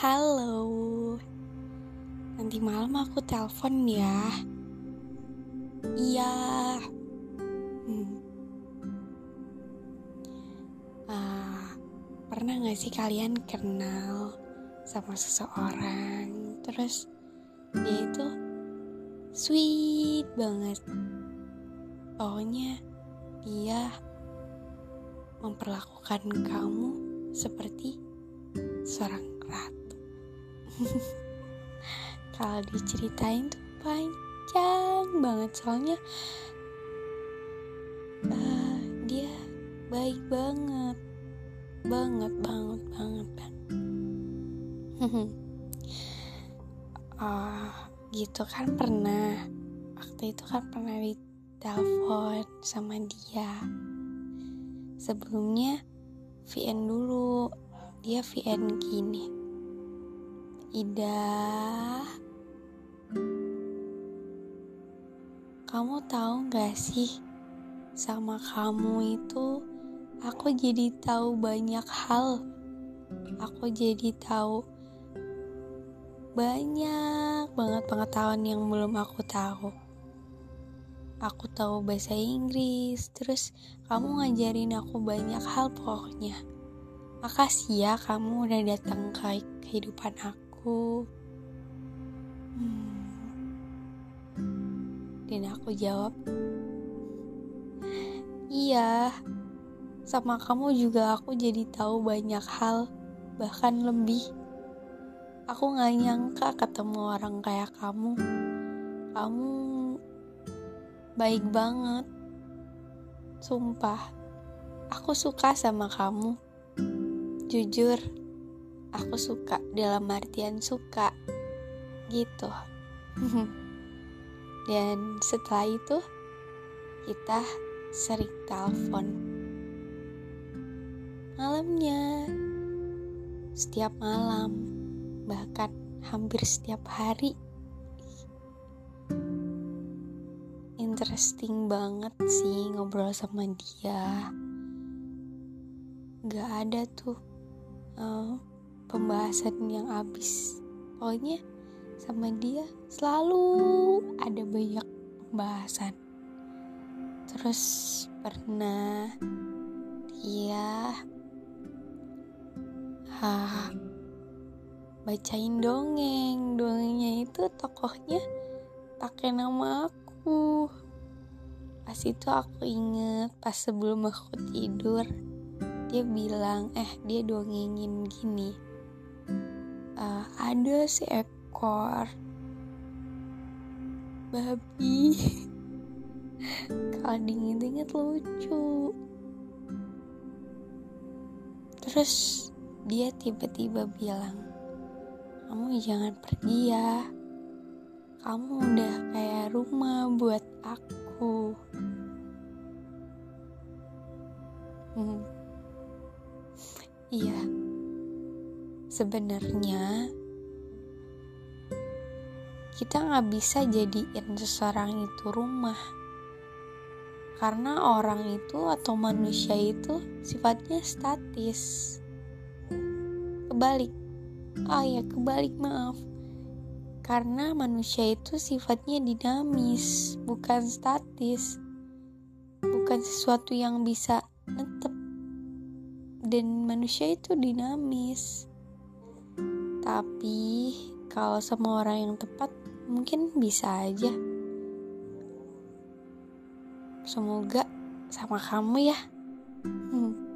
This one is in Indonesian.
Halo. Nanti malam aku telepon ya. Iya. Hmm. Uh, pernah gak sih kalian kenal sama seseorang terus dia itu sweet banget pokoknya dia memperlakukan kamu seperti seorang ratu. Kalau diceritain tuh panjang banget soalnya uh, dia baik banget, banget, banget, banget, banget. uh, gitu kan pernah waktu itu kan pernah ditelepon sama dia sebelumnya VN dulu dia VN gini Ida kamu tahu gak sih sama kamu itu aku jadi tahu banyak hal aku jadi tahu banyak banget pengetahuan yang belum aku tahu aku tahu bahasa Inggris, terus kamu ngajarin aku banyak hal pokoknya. Makasih ya kamu udah datang ke kehidupan aku. Hmm. Dan aku jawab, iya, sama kamu juga aku jadi tahu banyak hal, bahkan lebih. Aku gak nyangka ketemu orang kayak kamu. Kamu baik banget. Sumpah, aku suka sama kamu. Jujur, aku suka dalam artian suka. Gitu. Dan setelah itu, kita sering telepon. Malamnya, setiap malam, bahkan hampir setiap hari interesting banget sih ngobrol sama dia gak ada tuh uh, pembahasan yang habis pokoknya sama dia selalu ada banyak pembahasan. Terus pernah dia ha bacain dongeng. Dongengnya itu tokohnya pakai nama aku. Pas itu aku inget pas sebelum aku tidur dia bilang eh dia dongengin gini uh, ada seekor babi kalau diinget-inget lucu terus dia tiba-tiba bilang kamu jangan pergi ya kamu udah kayak rumah buat aku Hmm. Iya. Sebenarnya kita nggak bisa jadiin seseorang itu rumah. Karena orang itu atau manusia itu sifatnya statis. Kebalik. Oh ya, kebalik maaf. Karena manusia itu sifatnya dinamis, bukan statis. Bukan sesuatu yang bisa netep dan manusia itu dinamis tapi kalau semua orang yang tepat mungkin bisa aja. Semoga sama kamu ya. Hmm.